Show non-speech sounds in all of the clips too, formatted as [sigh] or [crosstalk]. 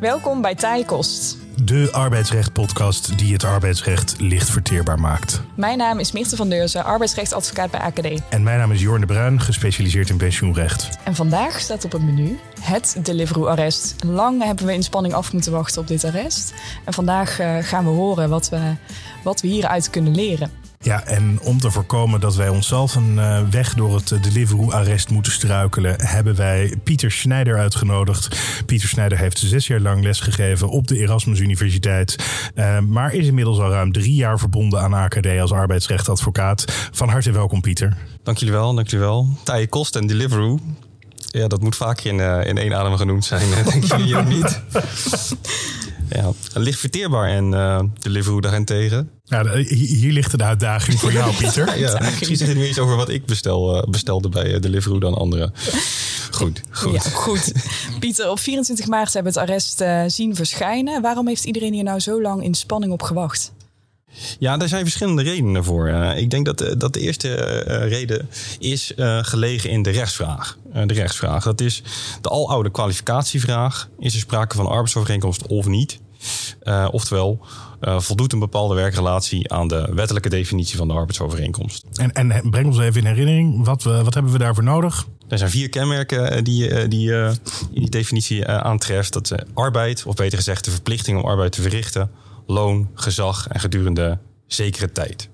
Welkom bij Taai Kost. De arbeidsrecht-podcast die het arbeidsrecht licht verteerbaar maakt. Mijn naam is Mirte van Deurzen, arbeidsrechtadvocaat bij AKD. En mijn naam is Jorn de Bruin, gespecialiseerd in pensioenrecht. En vandaag staat op het menu het Deliveroo-arrest. Lang hebben we in spanning af moeten wachten op dit arrest. En vandaag uh, gaan we horen wat we, wat we hieruit kunnen leren. Ja, en om te voorkomen dat wij onszelf een uh, weg door het uh, Deliveroo-arrest moeten struikelen, hebben wij Pieter Schneider uitgenodigd. Pieter Schneider heeft zes jaar lang lesgegeven op de Erasmus Universiteit, uh, maar is inmiddels al ruim drie jaar verbonden aan AKD als arbeidsrechtadvocaat. Van harte welkom, Pieter. Dank jullie wel, dank jullie wel. Taaie Kost en Deliveroo. Ja, dat moet vaker in, in één adem genoemd zijn, denken [laughs] jullie ook niet? [laughs] Ja, licht verteerbaar en uh, Deliveroo daarentegen. Ja, hier ligt de uitdaging voor jou, [laughs] Pieter. ja, misschien zegt het meer iets over wat ik bestel, uh, bestelde bij uh, Deliveroo dan anderen. Goed, goed. Ja, goed. Pieter, op 24 maart hebben we het arrest uh, zien verschijnen. Waarom heeft iedereen hier nou zo lang in spanning op gewacht? Ja, daar zijn verschillende redenen voor. Uh, ik denk dat, dat de eerste uh, reden is uh, gelegen in de rechtsvraag. de rechtsvraag, dat is de aloude kwalificatievraag. Is er sprake van arbeidsovereenkomst of niet? oftewel, voldoet een bepaalde werkrelatie aan de wettelijke definitie van de arbeidsovereenkomst? En, en breng ons even in herinnering, wat, wat hebben we daarvoor nodig? Er zijn vier kenmerken die, die in die definitie aantreft. Dat is arbeid, of beter gezegd de verplichting om arbeid te verrichten loon, gezag en gedurende zekere tijd.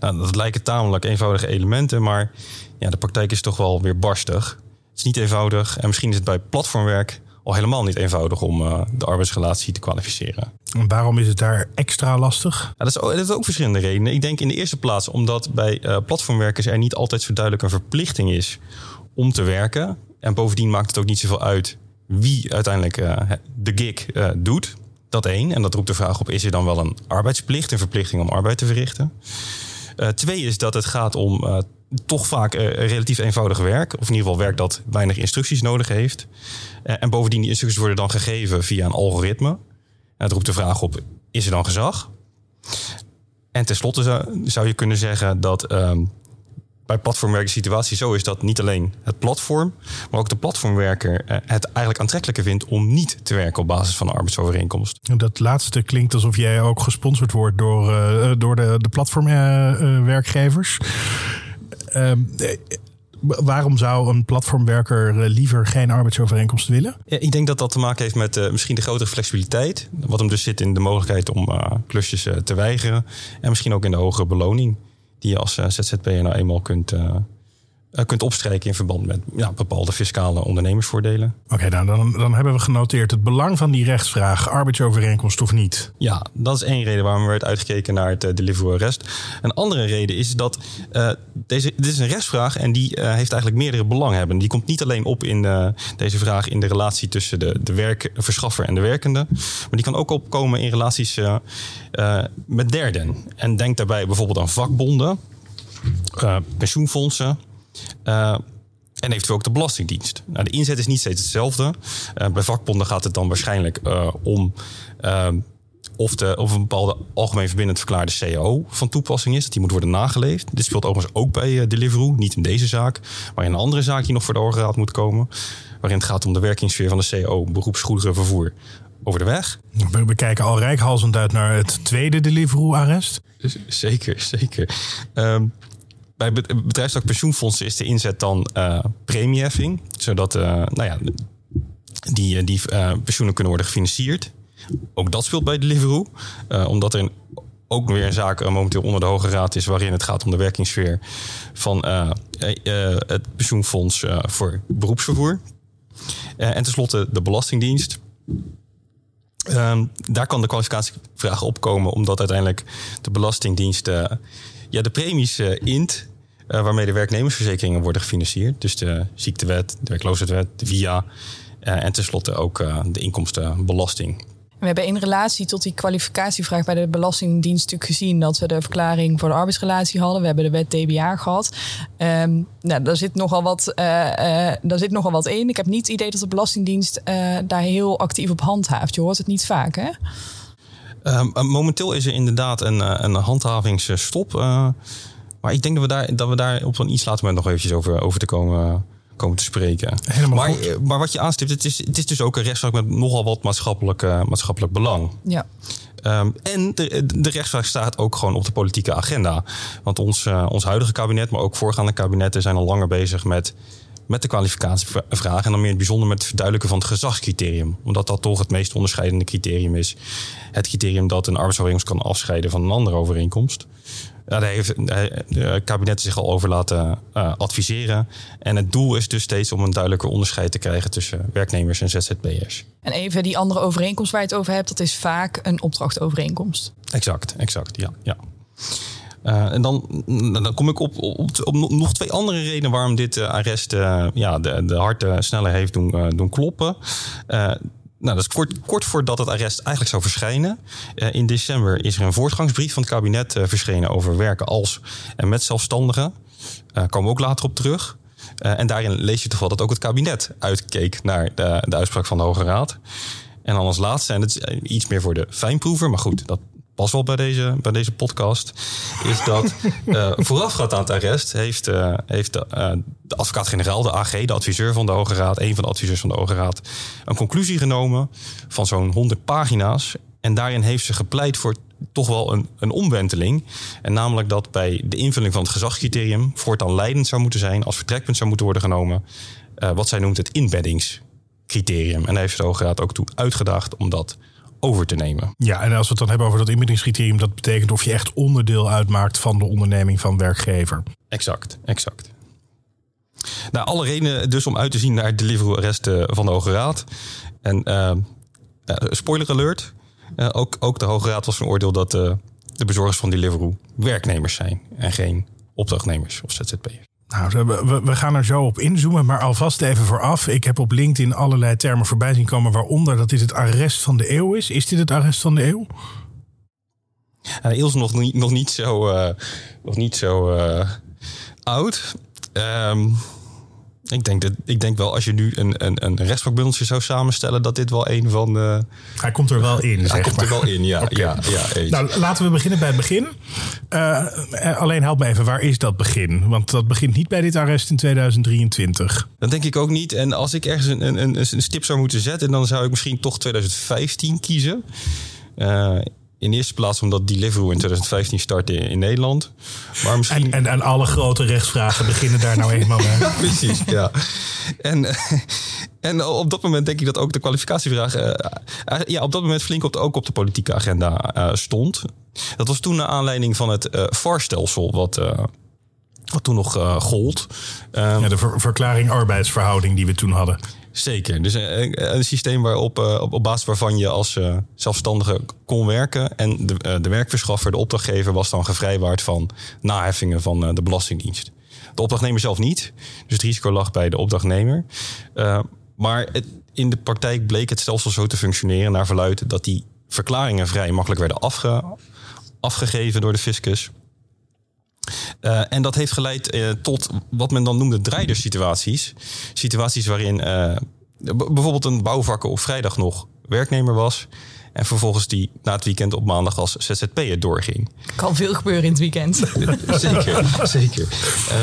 Nou, dat lijken tamelijk eenvoudige elementen, maar ja, de praktijk is toch wel weer barstig. Het is niet eenvoudig en misschien is het bij platformwerk al helemaal niet eenvoudig om uh, de arbeidsrelatie te kwalificeren. En waarom is het daar extra lastig? Dat, is ook, dat is ook verschillende redenen. Ik denk in de eerste plaats omdat bij uh, platformwerkers er niet altijd zo duidelijk een verplichting is om te werken. En bovendien maakt het ook niet zoveel uit wie uiteindelijk uh, de gig doet. Dat één. En dat roept de vraag op: is er dan wel een arbeidsplicht, een verplichting om arbeid te verrichten? Uh, twee is dat het gaat om uh, toch vaak uh, relatief eenvoudig werk. Of in ieder geval werk dat weinig instructies nodig heeft. en bovendien, die instructies worden dan gegeven via een algoritme. Dat roept de vraag op: is er dan gezag? En tenslotte zou, zou je kunnen zeggen dat ehm, bij platformwerker situatie zo is dat niet alleen het platform, maar ook de platformwerker het eigenlijk aantrekkelijker vindt om niet te werken op basis van een arbeidsovereenkomst. Dat laatste klinkt alsof jij ook gesponsord wordt door, uh, door de, de platformwerkgevers. Uh, waarom zou een platformwerker liever geen arbeidsovereenkomst willen? Ja, ik denk dat dat te maken heeft met uh, misschien de grotere flexibiliteit. Wat hem dus zit in de mogelijkheid om klusjes te weigeren. En misschien ook in de hogere beloning die je als ZZP'er nou eenmaal kunt, uh, kunt opstrijken in verband met ja, bepaalde fiscale ondernemersvoordelen. Oké, okay, nou, dan, dan hebben we genoteerd het belang van die rechtsvraag, arbeidsovereenkomst of niet. Ja, dat is één reden waarom er werd uitgekeken naar het uh, delivery arrest. Een andere reden is dat uh, deze, dit is een rechtsvraag en die uh, heeft eigenlijk meerdere belanghebbenden. Die komt niet alleen op in deze vraag in de relatie tussen de, de werkverschaffer en de werkende, maar die kan ook opkomen in relaties met derden. En denk daarbij bijvoorbeeld aan vakbonden, pensioenfondsen. Uh, en eventueel ook de Belastingdienst. Nou, de inzet is niet steeds hetzelfde. Uh, bij vakbonden gaat het dan waarschijnlijk uh, om of, de, of een bepaalde algemeen verbindend verklaarde CAO van toepassing is. Dat die moet worden nageleefd. Dit speelt overigens ook bij Deliveroo. Niet in deze zaak, maar in een andere zaak die nog voor de Raad moet komen. Waarin het gaat om de werkingssfeer van de CAO, beroepsgoederenvervoer over de weg. We, we kijken al rijkhalsend uit naar het tweede Deliveroo-arrest. Zeker, zeker. Um, bij bedrijfstak pensioenfondsen is de inzet dan uh, premieheffing. Zodat uh, nou ja, die, die uh, pensioenen kunnen worden gefinancierd. Ook dat speelt bij Deliveroo. omdat er ook weer een zaak momenteel onder de Hoge Raad is... waarin het gaat om de werkingssfeer van het pensioenfonds voor beroepsvervoer. en tenslotte de Belastingdienst. Um, daar kan de kwalificatievraag opkomen... omdat uiteindelijk de Belastingdienst ja, de premies uh, int, uh, waarmee de werknemersverzekeringen worden gefinancierd. Dus de ziektewet, de werkloosheidswet, de VIA uh, en tenslotte ook de inkomstenbelasting. We hebben in relatie tot die kwalificatievraag bij de Belastingdienst natuurlijk gezien dat we de verklaring voor de arbeidsrelatie hadden. We hebben de wet DBA gehad. Um, nou, daar, zit nogal wat, daar zit nogal wat in. Ik heb niet het idee dat de Belastingdienst daar heel actief op handhaaft. Je hoort het niet vaak, hè? Uh, momenteel is er inderdaad een, een handhavingsstop. Uh, maar ik denk dat we, daar, dat we daar op een iets later moment nog eventjes over, over te komen, komen te spreken. Helemaal maar, goed. eh, maar wat je aanstipt, het is, het is dus ook een rechtszaak met nogal wat maatschappelijk, eh, maatschappelijk belang. Ja. Ehm, en de, de rechtszaak staat ook gewoon op de politieke agenda. Want ons, eh, ons huidige kabinet, maar ook voorgaande kabinetten zijn al langer bezig met, met de kwalificatievraag. En dan meer in het bijzonder met het verduidelijken van het gezagscriterium. Omdat dat toch het meest onderscheidende criterium is. Het criterium dat een arbeidsovereenkomst kan afscheiden van een andere overeenkomst. Ja, daar heeft het kabinet zich al over laten eh, adviseren. En het doel is dus steeds om een duidelijker onderscheid te krijgen tussen werknemers en ZZP'ers. En even die andere overeenkomst waar je het over hebt, dat is vaak een opdrachtovereenkomst. Exact, exact, ja. ja. Uh, en dan, dan kom ik op, op, op, nog twee andere redenen waarom dit uh, arrest uh, ja, de, de harten sneller heeft doen, doen kloppen. Nou, dat is kort, kort voordat het arrest eigenlijk zou verschijnen. In december is er een voortgangsbrief van het kabinet verschenen over werken als en met zelfstandigen. Daar komen we ook later op terug. en daarin lees je toch wel dat ook het kabinet uitkeek naar de, de uitspraak van de Hoge Raad. En dan als laatste, en het is iets meer voor de fijnproever, maar goed, dat past wel bij deze, bij deze podcast, is dat uh, [laughs] voorafgaand aan het arrest heeft, uh, heeft de, uh, de advocaat-generaal, de AG, de adviseur van de Hoge Raad, een van de adviseurs van de Hoge Raad, een conclusie genomen van zo'n 100 pagina's. En daarin heeft ze gepleit voor toch wel een, een omwenteling. En namelijk dat bij de invulling van het gezagscriterium voortaan leidend zou moeten zijn, als vertrekpunt zou moeten worden genomen, wat zij noemt het inbeddingscriterium. En daar heeft de Hoge Raad ook toe uitgedaagd om dat over te nemen. Ja, en als we het dan hebben over dat inbeddingscriterium, dat betekent of je echt onderdeel uitmaakt van de onderneming van werkgever. Exact, exact. Nou, alle redenen dus om uit te zien naar het Deliveroo-arrest van de Hoge Raad. En uh, uh, spoiler alert, uh, ook, ook de Hoge Raad was van oordeel dat de bezorgers van Deliveroo werknemers zijn en geen opdrachtnemers of ZZP'ers. Nou, we, we, gaan er zo op inzoomen, maar alvast even vooraf. Ik heb op LinkedIn allerlei termen voorbij zien komen, waaronder dat dit het arrest van de eeuw is. Is dit het arrest van de eeuw? De eeuw is nog niet, nog niet zo, uh, nog niet zo uh, oud. Um, ik, denk dat, ik denk wel, als je nu een, een, een zou samenstellen, dat dit wel een van de. Hij komt er wel in. Zeg Hij komt maar. er wel in, ja. okay. ja, ja eens. nou, laten we beginnen bij het begin. Uh, alleen help me even, waar is dat begin? Want dat begint niet bij dit arrest in 2023. Dat denk ik ook niet. En als ik ergens een, een, een stip zou moeten zetten, dan zou ik misschien toch 2015 kiezen. Uh, in eerste plaats omdat Deliveroo in 2015 startte in Nederland. Maar misschien... en, en, en alle grote rechtsvragen beginnen daar nou eenmaal mee. [laughs] ja, precies, ja. En, en op dat moment denk ik dat ook de kwalificatievraag... Uh, ja, op dat moment flink op de, ook op de politieke agenda uh, stond. Dat was toen naar aanleiding van het uh, VAR-stelsel... wat, wat toen nog gold. Um, ja, de ver verklaring arbeidsverhouding die we toen hadden. Zeker. Dus een, een systeem waarop, uh, op, op basis waarvan je als uh, zelfstandige kon werken. En de, de werkverschaffer, de opdrachtgever, was dan gevrijwaard van naheffingen van de Belastingdienst. De opdrachtnemer zelf niet. Dus het risico lag bij de opdrachtnemer. maar het, in de praktijk bleek het stelsel zo te functioneren naar verluid dat die verklaringen vrij makkelijk werden afge, afgegeven door de fiscus. Uh, en dat heeft geleid uh, tot wat men dan noemde draaidersituaties. Situaties waarin uh, bijvoorbeeld een bouwvakker op vrijdag nog werknemer was. En vervolgens die na het weekend op maandag als ZZP'er doorging. Kan veel gebeuren in het weekend. [laughs] zeker, zeker.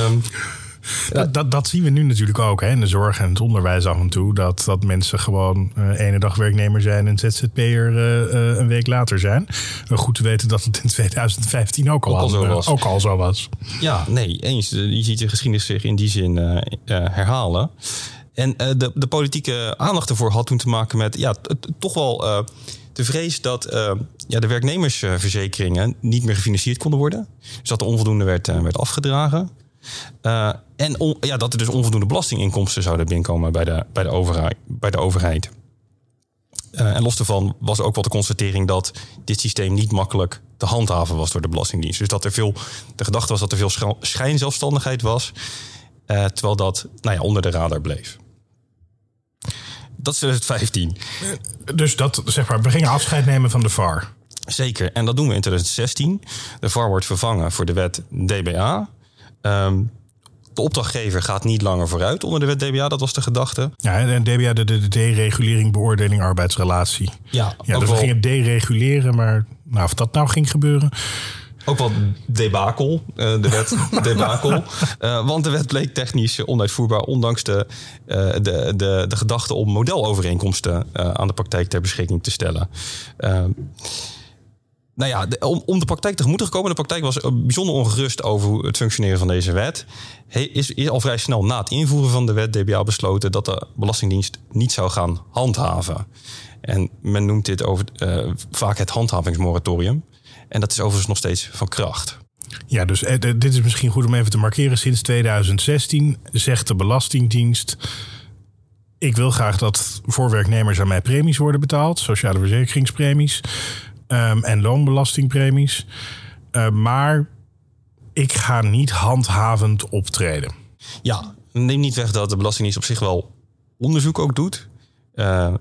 Um, [laughs] dat, dat, dat, zien we nu natuurlijk ook hè, in de zorg en het onderwijs af en toe. Dat, dat mensen gewoon uh, ene dag werknemer zijn en ZZP'er uh, uh, een week later zijn. goed te weten dat het in [laughs] 2015 ook al, ook al, zo, was. Ook al zo was. Ja, nee, eens. Je ziet de geschiedenis zich in die zin herhalen. En de, de politieke aandacht ervoor had toen te maken met ja, toch wel de vrees dat uh, ja, de werknemersverzekeringen niet meer gefinancierd konden worden. Dus dat er onvoldoende werd, uh, werd afgedragen. Uh, en on, ja, dat er dus onvoldoende belastinginkomsten zouden binnenkomen bij de, bij de overheid. Bij de overheid. en los daarvan was ook wel de constatering dat dit systeem niet makkelijk te handhaven was door de Belastingdienst. Dus dat er veel, de gedachte was dat er veel schijnzelfstandigheid was, terwijl dat nou ja, onder de radar bleef. Dat is 2015. Dus dat, zeg maar, we gingen afscheid nemen van de VAR. Zeker, en dat doen we in 2016. De VAR wordt vervangen voor de wet DBA. Um, de opdrachtgever gaat niet langer vooruit onder de wet DBA, dat was de gedachte. Ja, en DBA, de, de deregulering, beoordeling, arbeidsrelatie. Ja, ja dus we gingen dereguleren, maar nou, of dat nou ging gebeuren, Ook wel debakel, uh, de wet [laughs] debakel. Uh, want de wet bleek technisch onuitvoerbaar, ondanks de, uh, de, de, de gedachte om modelovereenkomsten aan de praktijk ter beschikking te stellen. Nou ja, om, om de praktijk tegemoet te komen. De praktijk was bijzonder ongerust over het functioneren van deze wet. He, is, al vrij snel na het invoeren van de wet DBA besloten dat de Belastingdienst niet zou gaan handhaven. En men noemt dit over, vaak het handhavingsmoratorium. En dat is overigens nog steeds van kracht. Ja, dus eh, dit is misschien goed om even te markeren. Sinds 2016 zegt de Belastingdienst. Ik wil graag dat voor werknemers aan mij premies worden betaald, sociale verzekeringspremies um, en loonbelastingpremies. Uh, maar ik ga niet handhavend optreden. Ja, neem niet weg dat de Belastingdienst op zich wel onderzoek ook doet. Uh,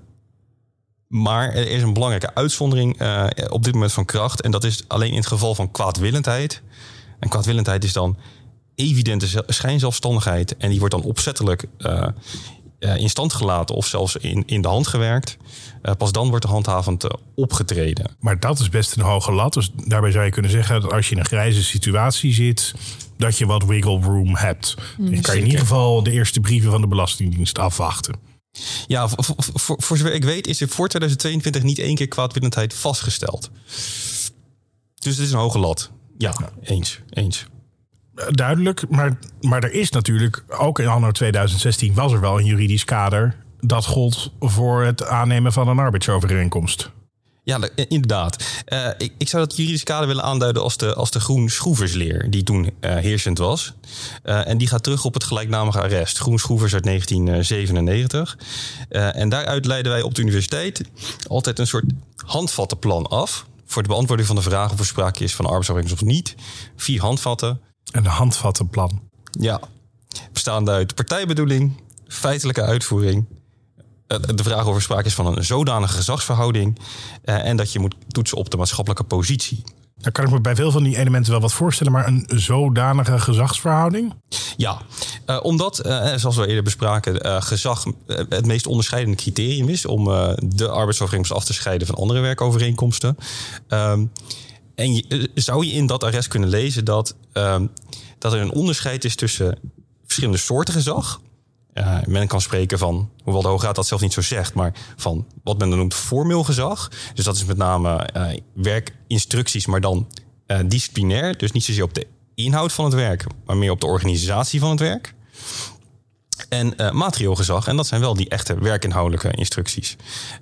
maar er is een belangrijke uitzondering uh, op dit moment van kracht. En dat is alleen in het geval van kwaadwillendheid. En kwaadwillendheid is dan evidente schijnzelfstandigheid. En die wordt dan opzettelijk uh, in stand gelaten of zelfs in, in de hand gewerkt. Uh, pas dan wordt de handhavend opgetreden. Maar dat is best een hoge lat. Dus daarbij zou je kunnen zeggen dat als je in een grijze situatie zit, dat je wat wiggle room hebt. Mm, je kan in ieder geval de eerste brieven van de Belastingdienst afwachten. Ja, voor, voor, voor, zover ik weet is er voor 2022 niet één keer kwaadwillendheid vastgesteld. Dus het is een hoge lat. Ja, eens. eens. Duidelijk, maar, maar er is natuurlijk, ook in anno 2016 was er wel een juridisch kader dat gold voor het aannemen van een arbeidsovereenkomst. Ja, inderdaad. Uh, ik, ik, zou dat juridische kader willen aanduiden als de, als de groen schroeversleer, die toen uh, heersend was. Uh, en die gaat terug op het gelijknamige arrest, Groen Schroevers uit 1997. en daaruit leiden wij op de universiteit altijd een soort handvattenplan af. Voor de beantwoording van de vraag of er sprake is van arbeidsovereenkomst of niet. Vier handvatten. Een handvattenplan. Ja, bestaande uit partijbedoeling, feitelijke uitvoering, eh, de vraag over sprake is van een zodanige gezagsverhouding. Uh, en dat je moet toetsen op de maatschappelijke positie. Dan kan ik me bij veel van die elementen wel wat voorstellen, maar een zodanige gezagsverhouding? Ja, uh, omdat, uh, zoals we eerder bespraken, uh, gezag het meest onderscheidende criterium is om de arbeidsovereenkomst af te scheiden van andere werkovereenkomsten. Ehm, en je, zou je in dat arrest kunnen lezen dat, ehm, dat er een onderscheid is tussen verschillende soorten gezag men kan spreken van, hoewel de Hoge Raad dat zelf niet zo zegt, maar van wat men dan noemt formeel gezag. Dus dat is met name uh, werkinstructies, maar dan uh, disciplinair. Dus niet zozeer op de inhoud van het werk, maar meer op de organisatie van het werk. En materieel gezag, en dat zijn wel die echte werkinhoudelijke instructies.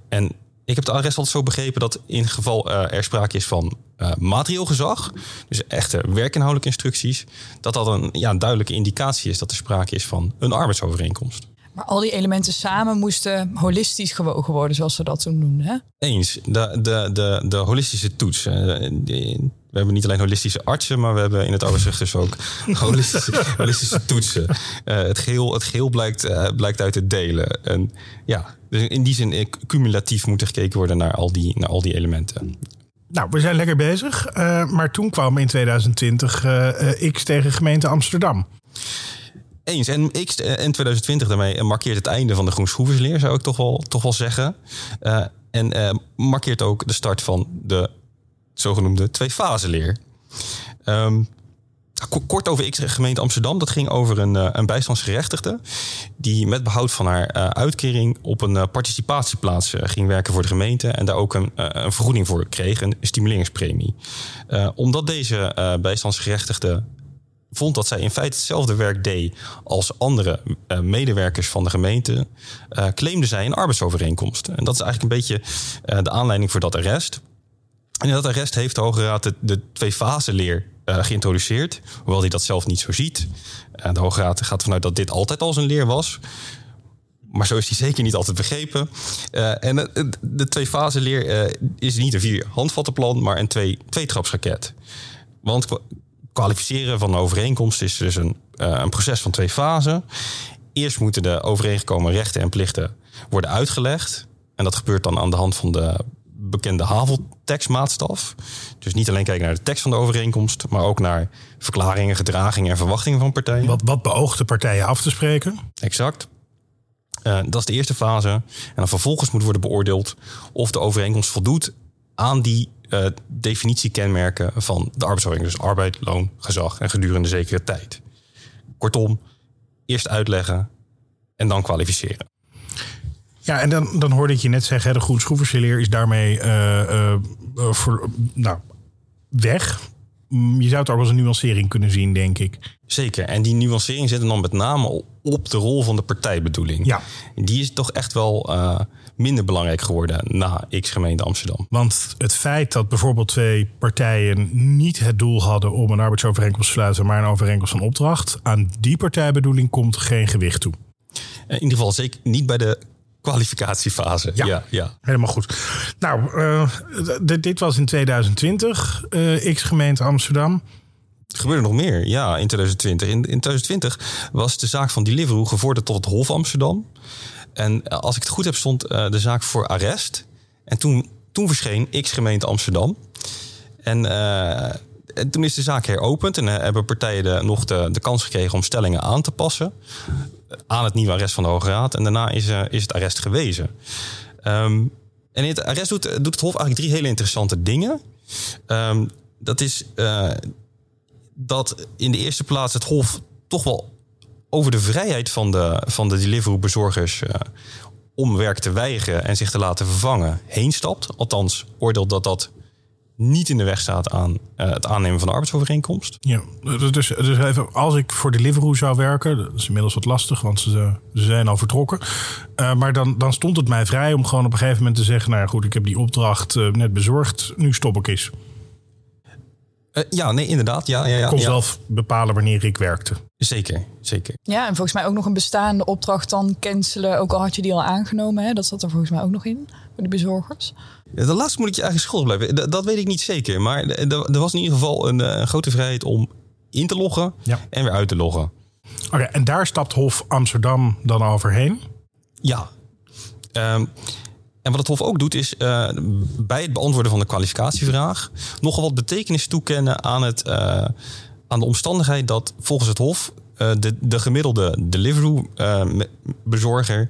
En ik heb de arrest altijd zo begrepen dat in geval uh, er sprake is van uh, materieel gezag, dus echte werkinhoudelijke instructies, dat dat een ja, duidelijke indicatie is dat er sprake is van een arbeidsovereenkomst. Maar al die elementen samen moesten holistisch gewogen worden, zoals ze dat toen noemden. Hè? Eens. De, de, de, de holistische toets. Uh, we hebben niet alleen holistische artsen, maar we hebben in het arbeidsrecht dus ook [laughs] holistische, holistische toetsen. het, geheel, het geheel blijkt, blijkt uit het delen. En ja, dus in die zin cumulatief moet er gekeken worden naar al die, naar al die elementen. Nou, we zijn lekker bezig. Uh, maar toen kwam in 2020 uh, uh, X tegen gemeente Amsterdam. Eens. En X in 2020 daarmee markeert het einde van de groenschroeversleer, zou ik toch wel, toch wel zeggen. En markeert ook de start van de zogenoemde twee-fase-leer. Um, Kort over X gemeente Amsterdam. Dat ging over een, eh, een bijstandsgerechtigde. Die met behoud van haar uh, uitkering op een uh, participatieplaats ging werken voor de gemeente. En daar ook een, een vergoeding voor kreeg, een stimuleringspremie. omdat deze bijstandsgerechtigde vond dat zij in feite hetzelfde werk deed als andere medewerkers van de gemeente, claimde zij een arbeidsovereenkomst. En dat is eigenlijk een beetje de aanleiding voor dat arrest. En dat arrest heeft de Hoge Raad de, de twee fase leer uh, geïntroduceerd. Hoewel hij dat zelf niet zo ziet. Uh, de Hoge Raad gaat vanuit dat dit altijd al zijn leer was. Maar zo is hij zeker niet altijd begrepen. Uh, en de twee-fase leer is niet een vier handvattenplan, maar een twee, twee-trapsraket. Want kwalificeren van een overeenkomst is dus een, een proces van twee fasen. Eerst moeten de overeengekomen rechten en plichten worden uitgelegd. En dat gebeurt dan aan de hand van de bekende haveltekstmaatstaf. Dus niet alleen kijken naar de tekst van de overeenkomst, maar ook naar verklaringen, gedragingen en verwachtingen van partijen. Wat, wat beoogt partijen af te spreken? Exact. Uh, dat is de eerste fase. En dan vervolgens moet worden beoordeeld of de overeenkomst voldoet aan die uh, definitiekenmerken van de arbeidsovereenkomst. Dus arbeid, loon, gezag en gedurende zekere tijd. Kortom, eerst uitleggen en dan kwalificeren. Ja, en dan, dan hoorde ik je net zeggen, de groenschroeverseleer is daarmee uh, voor, nou, weg. Mm, je zou het ook als een nuancering kunnen zien, denk ik. Zeker. En die nuancering zit dan met name op de rol van de partijbedoeling. Ja. Die is toch echt wel uh, minder belangrijk geworden na X-gemeente Amsterdam. Want het feit dat bijvoorbeeld twee partijen niet het doel hadden om een arbeidsovereenkomst te sluiten, maar een overeenkomst van opdracht, aan die partijbedoeling komt geen gewicht toe. In ieder geval zeker niet bij de kwalificatiefase. Ja, ja, helemaal goed. Nou, uh, dit was in 2020, uh, X-gemeente Amsterdam. Er gebeurde nog meer, ja, in 2020. In, in 2020 was de zaak van Deliveroo gevorderd tot het Hof Amsterdam. En eh, als ik het goed heb, stond uh, de zaak voor arrest. En toen, toen verscheen X-gemeente Amsterdam. En, en, toen is de zaak heropend en hebben partijen nog de, de kans gekregen om stellingen aan te passen aan het nieuwe arrest van de Hoge Raad. En daarna is, is het arrest gewezen. Um, en in het arrest doet, het Hof eigenlijk drie hele interessante dingen. Um, dat is dat in de eerste plaats het Hof toch wel over de vrijheid van de, van de uh, om werk te weigeren en zich te laten vervangen heen stapt. Althans, oordeelt dat dat niet in de weg staat aan uh, het aannemen van de arbeidsovereenkomst. Ja, dus, dus even, als ik voor Deliveroo zou werken, dat is inmiddels wat lastig, want ze, ze zijn al vertrokken. Uh, maar dan, dan stond het mij vrij om gewoon op een gegeven moment te zeggen: Nou ja, goed, ik heb die opdracht uh, net bezorgd, nu stop ik eens. ja, nee, inderdaad. Ja, ja, ja, ik kon ja. zelf bepalen wanneer ik werkte. Zeker, zeker. Ja, en volgens mij ook nog een bestaande opdracht dan cancelen, ook al had je die al aangenomen. Hè? Dat zat er volgens mij ook nog in, voor de bezorgers. Ja, de laatste moet ik je eigenlijk schuldig blijven. Dat, dat weet ik niet zeker. Maar er was in ieder geval een, een grote vrijheid om in te loggen ja. en weer uit te loggen. Oké, okay, en daar stapt Hof Amsterdam dan overheen? Ja. Um, en wat het Hof ook doet, is uh, bij het beantwoorden van de kwalificatievraag nogal wat betekenis toekennen aan, het, uh, aan de omstandigheid dat volgens het Hof uh, de, de gemiddelde Deliveroo-bezorger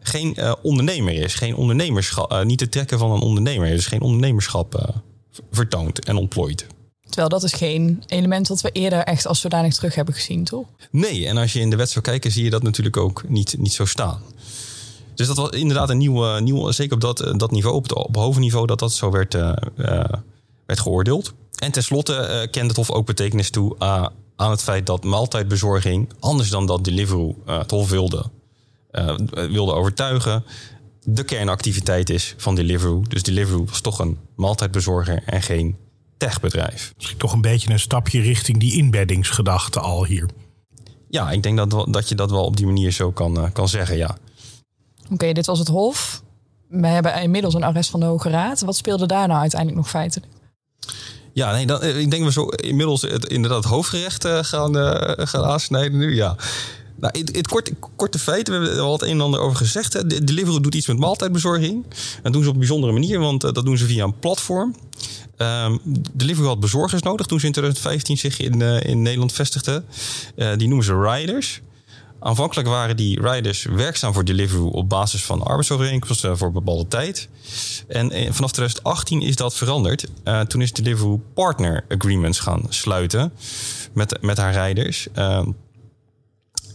geen uh, ondernemer is, geen ondernemerschap, uh, niet te trekken van een ondernemer, dus geen ondernemerschap uh, vertoont en ontplooit. Terwijl dat is geen element dat we eerder echt als zodanig terug hebben gezien, toch? Nee, en als je in de wet zou kijken, zie je dat natuurlijk ook niet, niet zo staan. Dus dat was inderdaad een nieuwe, nieuw, zeker op dat, dat niveau, op het op hoofdniveau, dat dat zo werd, werd geoordeeld. En tenslotte kent het Hof ook betekenis toe aan het feit dat maaltijdbezorging, anders dan dat Deliveroo het Hof wilde, uh, wilde overtuigen. De kernactiviteit is van Deliveroo. Dus Deliveroo was toch een maaltijdbezorger en geen techbedrijf. Misschien toch een beetje een stapje richting die inbeddingsgedachte al hier. Ja, ik denk dat, dat je dat wel op die manier zo kan, uh, kan zeggen, ja. Oké, okay, dit was het Hof. We hebben inmiddels een arrest van de Hoge Raad. Wat speelde daar nou uiteindelijk nog feitelijk? Ja, nee, dan, ik denk we zo inmiddels het, inderdaad hoofdgerecht uh, gaan, gaan aansnijden nu. Ja. Nou, het, korte, korte feit, we hebben er al het een en ander over gezegd. Hè. De, Deliveroo doet iets met maaltijdbezorging. Dat doen ze op een bijzondere manier, want dat doen ze via een platform. Um, Deliveroo had bezorgers nodig toen ze in 2015 zich in, uh, in Nederland vestigden. Die noemen ze riders. Aanvankelijk waren die riders werkzaam voor Deliveroo op basis van arbeidsovereenkomsten voor een bepaalde tijd. En vanaf 2018 is dat veranderd. Uh, toen is Deliveroo partner agreements gaan sluiten met, met haar rijders. Uh,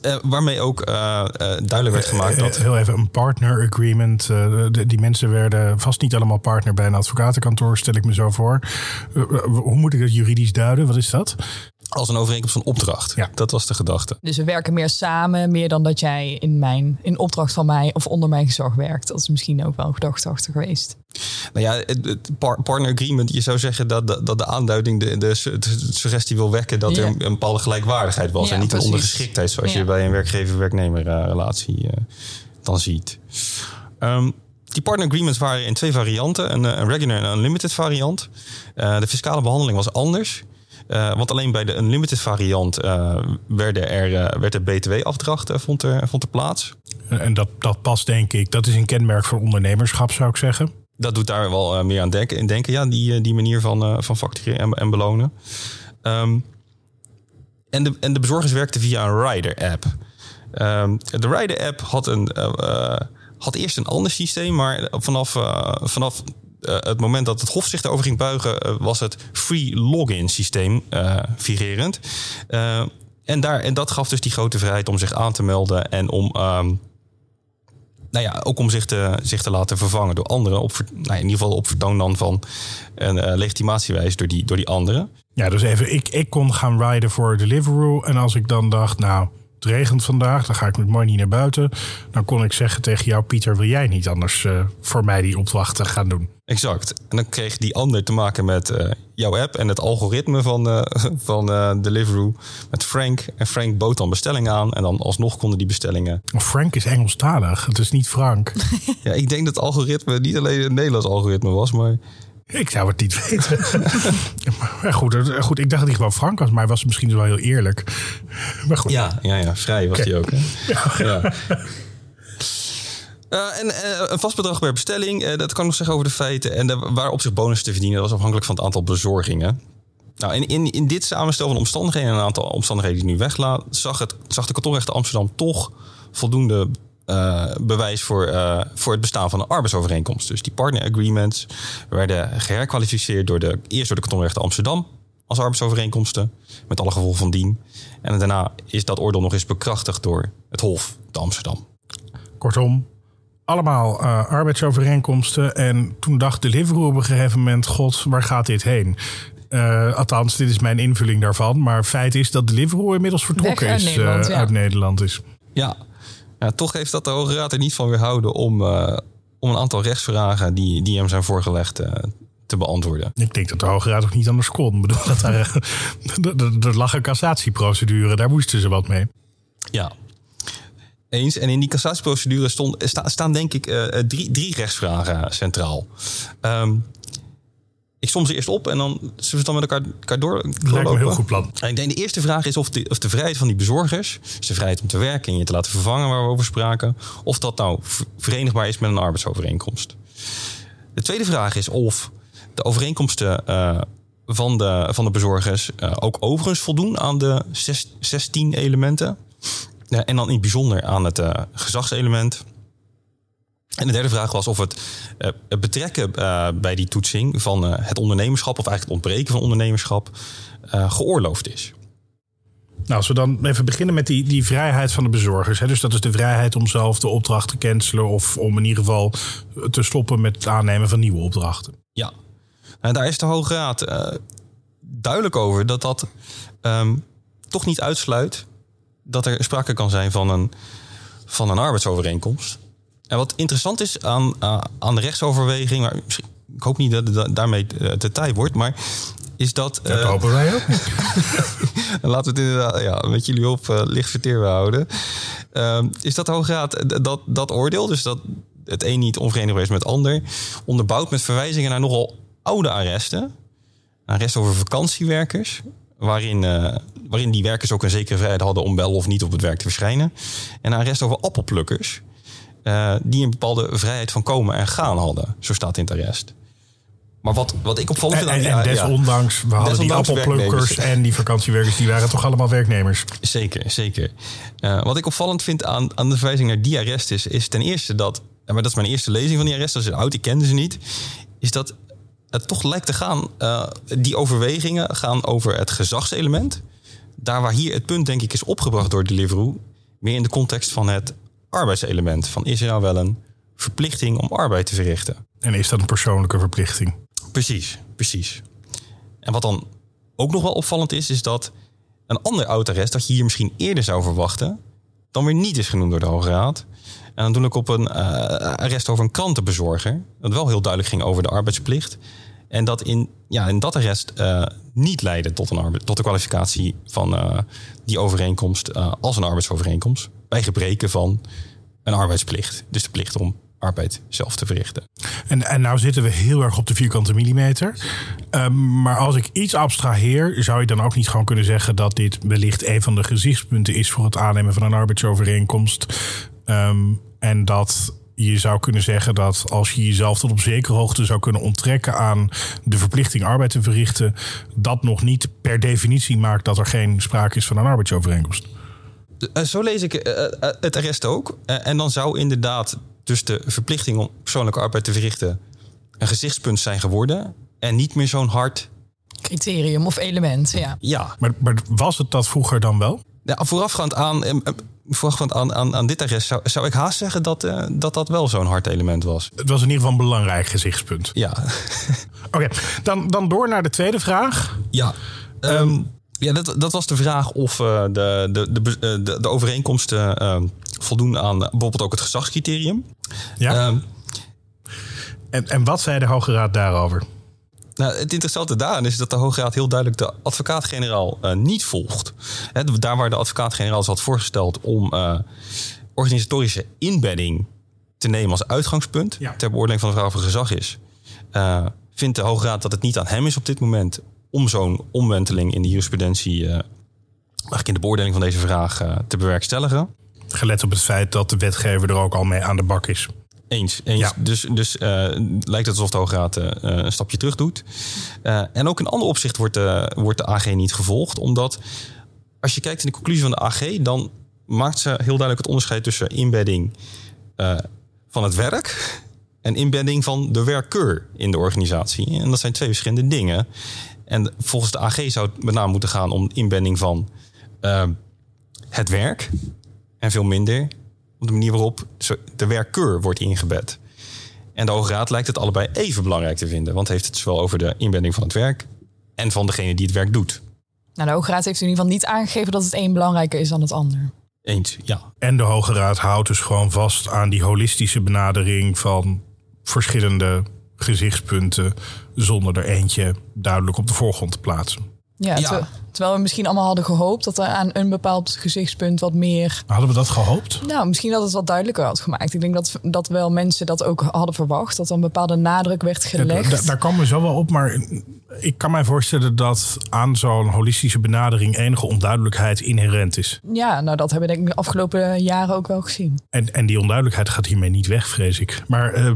uh, waarmee ook uh, uh, duidelijk werd gemaakt dat. Heel even een partner agreement. De, die mensen werden vast niet allemaal partner bij een advocatenkantoor, stel ik me zo voor. hoe moet ik dat juridisch duiden? Wat is dat? Als een overeenkomst van opdracht. Ja. Dat was de gedachte. Dus we werken meer samen, meer dan dat jij in, mijn, in opdracht van mij of onder mijn gezag werkt. Dat is misschien ook wel een gedachte achter geweest. Nou ja, het, het partner agreement, je zou zeggen dat, dat, dat de aanduiding de, de, de, suggestie wil wekken dat ja. er een, een, bepaalde gelijkwaardigheid was. Ja, en niet precies. een ondergeschiktheid zoals ja. je bij een werkgever-werknemer uh, relatie uh, dan ziet. Um, die partner agreements waren in twee varianten: een, een regular en een unlimited variant. Uh, de fiscale behandeling was anders. Uh, want alleen bij de unlimited variant uh, werden er, uh, werd de btw-afdracht vond, er, vond er plaats. En dat, dat past denk ik, dat is een kenmerk voor ondernemerschap zou ik zeggen. Dat doet daar wel meer aan denken, in denken, ja, die, die manier van, van factureren en, en belonen. Um, en, de, en de bezorgers werkten via een Rider-app. Um, de Rider-app had, een, had eerst een ander systeem, maar vanaf, vanaf uh, het moment dat het Hof zich erover ging buigen, uh, was het free login systeem uh, figurerend. en, daar, en dat gaf dus die grote vrijheid om zich aan te melden en om. Um, nou ja, ook om zich te, zich te laten vervangen door anderen. Op, nou, in ieder geval op vertoon dan van een legitimatiewijs door die, door die anderen. Ja, dus even, ik, ik kon gaan rijden voor Deliveroo. En als ik dan dacht, nou, het regent vandaag, dan ga ik met Mooi niet naar buiten. Dan kon ik zeggen tegen jou, Pieter, wil jij niet anders voor mij die opdrachten gaan doen? Exact. En dan kreeg die ander te maken met uh, jouw app en het algoritme van, uh, [laughs] van Deliveroo. Met Frank. En Frank bood dan bestellingen aan. En dan alsnog konden die bestellingen. Frank is Engelstalig. Het is niet Frank. [laughs] ja, ik denk dat het algoritme niet alleen een Nederlands algoritme was, maar. Ik zou het niet weten. [laughs] maar goed, goed, ik dacht dat hij gewoon Frank was, maar hij was misschien wel heel eerlijk. Maar goed. Ja, ja, ja vrij was hij ook. Hè? ja. Uh, en uh, een vast bedrag per bestelling, uh, dat kan nog zeggen over de feiten. En waar op zich bonus te verdienen, dat was afhankelijk van het aantal bezorgingen. Nou, in, in, dit samenstel van omstandigheden en een aantal omstandigheden die nu weglaat, zag, het, zag de kantonrechter Amsterdam toch voldoende bewijs voor, voor het bestaan van een arbeidsovereenkomst. Dus die partner agreements werden geherkwalificeerd door de, eerst door de kantonrechter Amsterdam als arbeidsovereenkomsten, met alle gevolgen van dien. En daarna is dat oordeel nog eens bekrachtigd door het Hof te Amsterdam. Kortom, allemaal uh, arbeidsovereenkomsten. En toen dacht Deliveroo op een gegeven moment: God, waar gaat dit heen? Uh, althans, dit is mijn invulling daarvan. Maar feit is dat Deliveroo inmiddels vertrokken uit is Nederland, uh, ja. uit Nederland is. Ja. ja, toch heeft dat de Hoge Raad er niet van weerhouden om, uh, om een aantal rechtsvragen die, die hem zijn voorgelegd te beantwoorden. Ik denk dat de Hoge Raad ook niet anders kon. Ik bedoel, dat daar, [laughs] er lag een cassatieprocedure, daar moesten ze wat mee. Ja, eens. En in die cassatieprocedure stond, sta, staan denk ik uh, drie, drie rechtsvragen centraal. Um, ik som ze eerst op en dan zullen we het dan met elkaar, elkaar door, doorlopen. Lijkt me een heel goed plan. En ik denk de eerste vraag is of de, of de vrijheid van die bezorgers, dus de vrijheid om te werken en je te laten vervangen waar we over spraken, of dat nou verenigbaar is met een arbeidsovereenkomst. De tweede vraag is of de overeenkomsten uh, van, de, van de bezorgers uh, ook overigens voldoen aan de zes, 16 elementen. En dan in het bijzonder aan het uh, gezagselement. En de derde vraag was of het, uh, het betrekken uh, bij die toetsing van uh, het ondernemerschap, of eigenlijk het ontbreken van ondernemerschap, geoorloofd is. Nou, als we dan even beginnen met die, die vrijheid van de bezorgers. Hè? Dus dat is de vrijheid om zelf de opdracht te cancelen of om in ieder geval te stoppen met het aannemen van nieuwe opdrachten. Ja, en daar is de Hoge Raad duidelijk over dat dat um, toch niet uitsluit dat er sprake kan zijn van een, van een arbeidsovereenkomst. En wat interessant is aan, uh, aan de rechtsoverweging, maar ik hoop niet dat het daarmee te tijd wordt, maar is dat. Dat uh, hopen wij ook. [laughs] laten we het inderdaad ja, met jullie op uh, licht verteerbaar houden. Uh, is dat de Hoge Raad dat, dat oordeel, dus dat het een niet onverenigbaar is met het ander, onderbouwd met verwijzingen naar nogal oude arresten. Arresten over vakantiewerkers, waarin, uh, waarin die werkers ook een zekere vrijheid hadden om wel of niet op het werk te verschijnen. En een arrest over appelplukkers, uh, die een bepaalde vrijheid van komen en gaan hadden. Zo staat in het arrest. Maar wat, wat ik opvallend vind... En, en, en desondanks, we hadden desondanks die appelplukkers en die vakantiewerkers... die waren toch allemaal werknemers? Zeker, zeker. Uh, wat ik opvallend vind aan, aan de verwijzing naar die arrest is... is ten eerste dat, maar dat is mijn eerste lezing van die arrest... dat is oud, ik kende ze niet... is dat het toch lijkt te gaan... Uh, die overwegingen gaan over het gezagselement. Daar waar hier het punt denk ik is opgebracht door Deliveroo... meer in de context van het arbeidselement. Van is er nou wel een verplichting om arbeid te verrichten? En is dat een persoonlijke verplichting? Precies, precies. En wat dan ook nog wel opvallend is, is dat een ander oud arrest dat je hier misschien eerder zou verwachten, dan weer niet is genoemd door de Hoge Raad. En dan doe ik op een uh, arrest over een krantenbezorger, dat wel heel duidelijk ging over de arbeidsplicht. En dat in, ja, in dat arrest uh, niet leidde tot, een tot de kwalificatie van uh, die overeenkomst als een arbeidsovereenkomst. Bij gebreken van een arbeidsplicht. Dus de plicht om arbeid zelf te verrichten. En, en nou zitten we heel erg op de vierkante millimeter. Um, maar als ik iets abstraheer, zou je dan ook niet gewoon kunnen zeggen dat dit wellicht een van de gezichtspunten is voor het aannemen van een arbeidsovereenkomst. Um, en dat je zou kunnen zeggen dat als je jezelf tot op zekere hoogte zou kunnen onttrekken aan de verplichting arbeid te verrichten, dat nog niet per definitie maakt dat er geen sprake is van een arbeidsovereenkomst. Uh, zo lees ik uh, uh, het arrest ook. en dan zou inderdaad dus de verplichting om persoonlijke arbeid te verrichten een gezichtspunt zijn geworden en niet meer zo'n hard. Criterium of element, ja. Ja, Maar, maar was het dat vroeger dan wel? ja voorafgaand aan, eh, eh, voorafgaand aan, aan, aan dit arrest zou, zou ik haast zeggen dat, eh, dat dat wel zo'n hard element was. Het was in ieder geval een belangrijk gezichtspunt. Ja, [laughs] Oké, dan, dan door naar de tweede vraag. ja. Ehm, ja dat, dat was de vraag of eh, de, de, de, eh, de, de overeenkomsten ehm, voldoen aan bijvoorbeeld ook het gezagscriterium. Ja. Ehm, en, en wat zei de Hoge Raad daarover? Nou, het interessante daaraan is dat de Hoge Raad heel duidelijk de advocaat-generaal eh, niet volgt. Daar waar de advocaat-generaal had voorgesteld om eh, organisatorische inbedding te nemen als uitgangspunt Ja. ter beoordeling van de vraag of er gezag is, eh, vindt de Hoge Raad dat het niet aan hem is op dit moment om zo'n omwenteling in de jurisprudentie, eigenlijk in de beoordeling van deze vraag, te bewerkstelligen. Gelet op het feit dat de wetgever er ook al mee aan de bak is. Eens. eens. Ja. Dus, dus eh, lijkt het alsof de Hoge Raad eh, een stapje terug doet. Eh, en ook in ander opzicht wordt, de wordt de AG niet gevolgd. Omdat als je kijkt in de conclusie van de AG... dan maakt ze heel duidelijk het onderscheid tussen inbedding eh, van het werk... en inbedding van de werkkeur in de organisatie. En dat zijn twee verschillende dingen. En volgens de AG zou het met name moeten gaan om inbedding van eh, het werk... en veel minder op de manier waarop de werkkeur wordt ingebed. En de Hoge Raad lijkt het allebei even belangrijk te vinden. Want heeft het zowel over de inbedding van het werk... en van degene die het werk doet. Nou, de Hoge Raad heeft in ieder geval niet aangegeven dat het een belangrijker is dan het ander. Eens, ja. En de Hoge Raad houdt dus gewoon vast aan die holistische benadering van verschillende gezichtspunten. zonder er eentje duidelijk op de voorgrond te plaatsen. Ja, Ja. ter- terwijl we misschien allemaal hadden gehoopt dat er aan een bepaald gezichtspunt wat meer. Hadden we dat gehoopt? Nou, misschien dat het wat duidelijker had gemaakt. Ik denk dat, dat wel mensen dat ook hadden verwacht. Dat er een bepaalde nadruk werd gelegd. da- daar komen we zo wel op, maar ik kan mij voorstellen dat aan zo'n holistische benadering enige onduidelijkheid inherent is. Ja, nou dat hebben we denk ik de afgelopen jaren ook wel gezien. En, en die onduidelijkheid gaat hiermee niet weg, vrees ik. Maar eh, eh,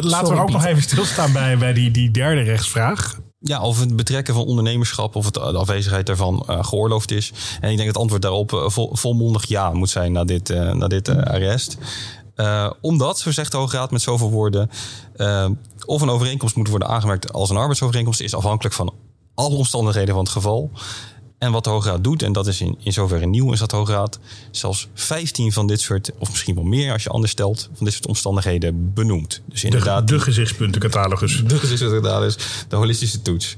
laten we ook nog even stilstaan bij, bij die, die derde rechtsvraag. Ja, of het betrekken van ondernemerschap of het, de afwezigheid daarvan eh, geoorloofd is. En ik denk het antwoord daarop eh, vol, volmondig ja moet zijn na dit, eh, na dit eh, arrest. Eh, omdat, zo zegt de Hoge Raad met zoveel woorden, eh, of een overeenkomst moet worden aangemerkt als een arbeidsovereenkomst, is afhankelijk van alle omstandigheden van het geval. En wat de Hoge Raad doet, en dat is in, in zoverre nieuw, is dat de Hoge Raad zelfs 15 van dit soort, of misschien wel meer als je anders stelt, van dit soort omstandigheden benoemt. Dus De, inderdaad, de gezichtspuntencatalogus. de gezichtscataalogus, de holistische toets.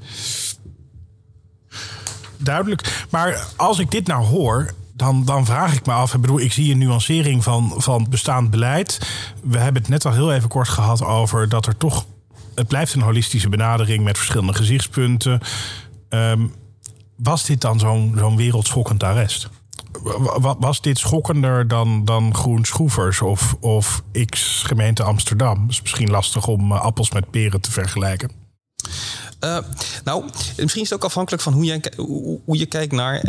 Duidelijk. Maar als ik dit nou hoor, dan, dan vraag ik me af. Ik bedoel, ik zie een nuancering van, van bestaand beleid. We hebben het net al heel even kort gehad over dat er toch. Het blijft een holistische benadering met verschillende gezichtspunten. Ehm, was dit dan zo'n wereldschokkend arrest? Wa- wa- Was dit schokkender dan, dan Groen Schroevers of, of X gemeente Amsterdam? Is misschien lastig om eh, appels met peren te vergelijken. Eh, nou, misschien is het ook afhankelijk van hoe, jij, hoe, je kijkt naar,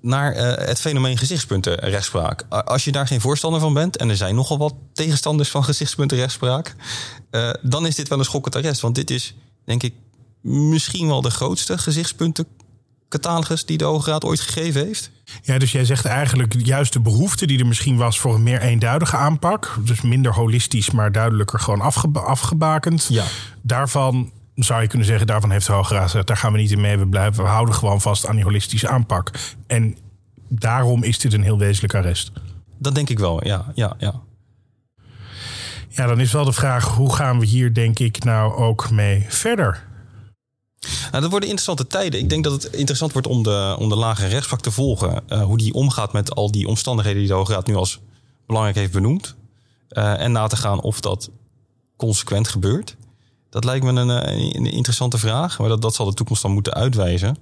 naar eh, het fenomeen gezichtspuntenrechtspraak. A- Als je daar geen voorstander van bent, en er zijn nogal wat tegenstanders van gezichtspuntenrechtspraak, eh, dan is dit wel een schokkend arrest. Want dit is, denk ik, misschien wel de grootste gezichtspuntencatalogus die de Hoge Raad ooit gegeven heeft. Ja, dus jij zegt eigenlijk juist de behoefte die er misschien was voor een meer eenduidige aanpak. Dus minder holistisch, maar duidelijker gewoon afgeba- afgebakend. Ja. Daarvan zou je kunnen zeggen, daarvan heeft de Hoge Raad gezegd, daar gaan we niet in mee. We, blijven, we houden gewoon vast aan die holistische aanpak. En daarom is dit een heel wezenlijk arrest. Dat denk ik wel, ja. ja, ja. Ja, dan is wel de vraag, hoe gaan we hier denk ik nou ook mee verder? Nou, dat worden interessante tijden. Ik denk dat het interessant wordt om de, om de lage rechtspraak te volgen. Eh, hoe die omgaat met al die omstandigheden die de Hoge Raad nu als belangrijk heeft benoemd. Eh, en na te gaan of dat consequent gebeurt. Dat lijkt me een, eh, een interessante vraag. Maar dat, dat zal de toekomst dan moeten uitwijzen.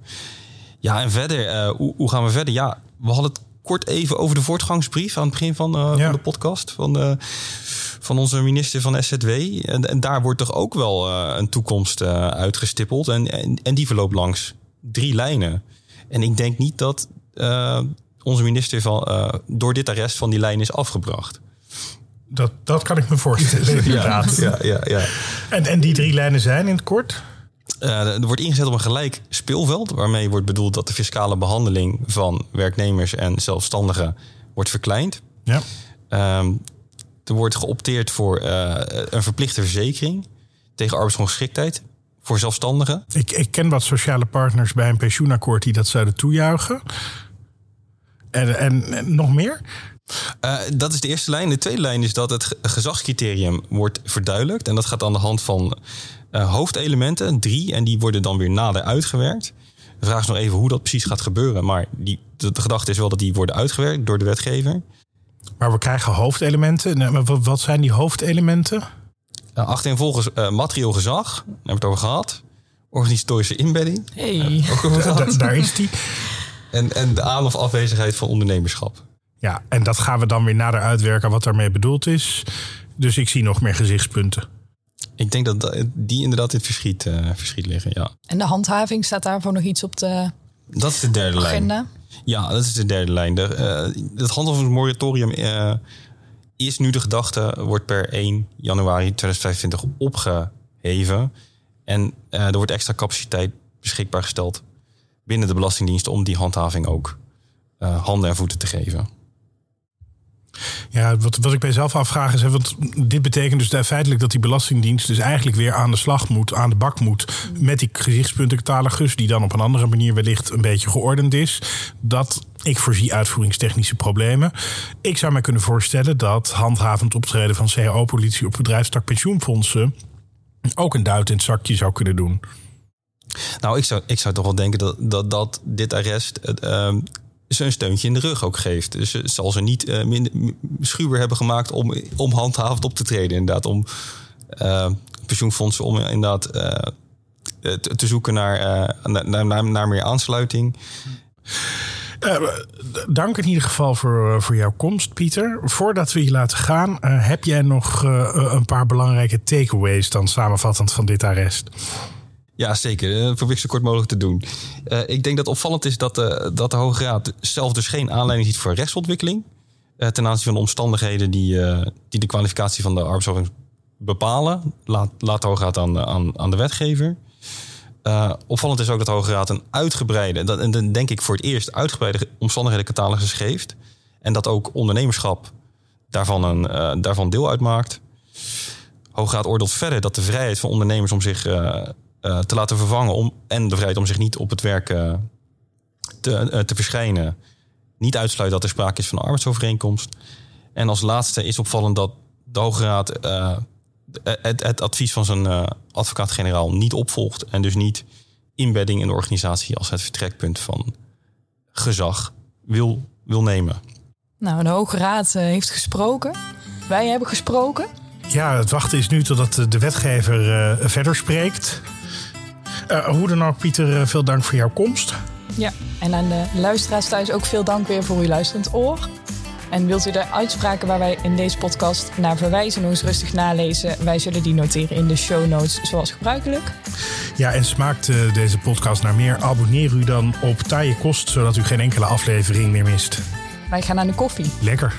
Ja, en verder, hoe, hoe gaan we verder? Ja, we hadden het kort even over de voortgangsbrief aan het begin van, Ja. van de podcast. Van, van onze minister van SZW. En, en daar wordt toch ook wel eh, een toekomst eh, uitgestippeld. En, en, en die verloopt langs drie lijnen. En ik denk niet dat eh, onze minister van, eh, door dit arrest van die lijn is afgebracht. Dat, dat kan ik me voorstellen, [laughs] inderdaad. ja, ja, ja. En, en die drie lijnen zijn in het kort? Eh, er wordt ingezet op een gelijk speelveld, waarmee wordt bedoeld dat de fiscale behandeling van werknemers en zelfstandigen wordt verkleind. Ja. Ehm, er wordt geopteerd voor eh, een verplichte verzekering. tegen arbeidsongeschiktheid voor zelfstandigen. Ik, ik ken wat sociale partners bij een pensioenakkoord die dat zouden toejuichen. En, en, en nog meer? Uh, dat is de eerste lijn. De tweede lijn is dat het gezagscriterium wordt verduidelijkt. En dat gaat aan de hand van uh, hoofdelementen, drie. En die worden dan weer nader uitgewerkt. De vraag is nog even hoe dat precies gaat gebeuren. Maar die, de, de gedachte is wel dat die worden uitgewerkt door de wetgever. Maar we krijgen hoofdelementen. Wat, zijn die hoofdelementen? Uh, achtereenvolgens uh, materieel gezag, daar hebben we het over gehad. Organisatorische inbedding. Hey. Uh, daar is die. En, en de aan- of afwezigheid van ondernemerschap. Ja, en dat gaan we dan weer nader uitwerken wat daarmee bedoeld is. Dus ik zie nog meer gezichtspunten. Ik denk dat die inderdaad in het verschiet, uh, verschiet liggen, ja. En de handhaving, staat daarvoor nog iets op de Dat is de derde agenda? lijn. Ja, dat is de derde lijn. De, uh, het handhavingsmoratorium uh, is nu de gedachte, wordt per 1 januari 2025 opgeheven. En er wordt extra capaciteit beschikbaar gesteld binnen de Belastingdienst om die handhaving ook handen en voeten te geven. Ja, wat, wat ik bij zelf afvraag is, want dit betekent dus feitelijk dat die Belastingdienst dus eigenlijk weer aan de slag moet, aan de bak moet met die gezichtspuntencatalogus, die dan op een andere manier wellicht een beetje geordend is. Dat ik voorzie uitvoeringstechnische problemen. Ik zou me kunnen voorstellen dat handhavend optreden van CAO-politie op bedrijfstak pensioenfondsen ook een duit in het zakje zou kunnen doen. Nou, ik zou, ik zou toch wel denken dat, dat, dat dit arrest uh, ze een steuntje in de rug ook geeft. Dus ze zal ze niet uh, minder schuwer hebben gemaakt om, om handhavend op te treden. Inderdaad, om uh, pensioenfondsen om inderdaad uh, te, te, zoeken naar, naar, naar, naar, meer aansluiting. dank in ieder geval voor, voor jouw komst, Pieter. Voordat we je laten gaan, heb jij nog een paar belangrijke takeaways dan samenvattend van dit arrest? Ja, zeker. Dat probeer zo kort mogelijk te doen. Uh, ik denk dat opvallend is dat de, dat de Hoge Raad zelf dus geen aanleiding ziet voor rechtsontwikkeling. Ten aanzien van de omstandigheden die, die de kwalificatie van de arbeidsovereenkomst bepalen. Laat, laat de Hoge Raad aan, aan, aan de wetgever. opvallend is ook dat de Hoge Raad een uitgebreide, dat, en dan denk ik voor het eerst, uitgebreide omstandigheden geeft. En dat ook ondernemerschap daarvan, een, daarvan deel uitmaakt. Hoge Raad oordeelt verder dat de vrijheid van ondernemers om zich uh, te laten vervangen om, en de vrijheid om zich niet op het werk uh, te, uh, te verschijnen, niet uitsluit dat er sprake is van een arbeidsovereenkomst. En als laatste is opvallend dat de Hoge Raad het, het, advies van zijn advocaat-generaal niet opvolgt en dus niet inbedding in de organisatie als het vertrekpunt van gezag wil, wil nemen. Nou, de Hoge Raad heeft gesproken. Wij hebben gesproken. Ja, het wachten is nu totdat de wetgever verder spreekt. Uh, hoe dan ook, Pieter, veel dank voor jouw komst. Ja, en aan de luisteraars thuis ook veel dank weer voor uw luisterend oor. En wilt u de uitspraken waar wij in deze podcast naar verwijzen nog eens rustig nalezen? Wij zullen die noteren in de show notes zoals gebruikelijk. Ja, en smaakt uh, deze podcast naar meer? Abonneer u dan op Taaie Kost, zodat u geen enkele aflevering meer mist. Wij gaan aan de koffie. Lekker.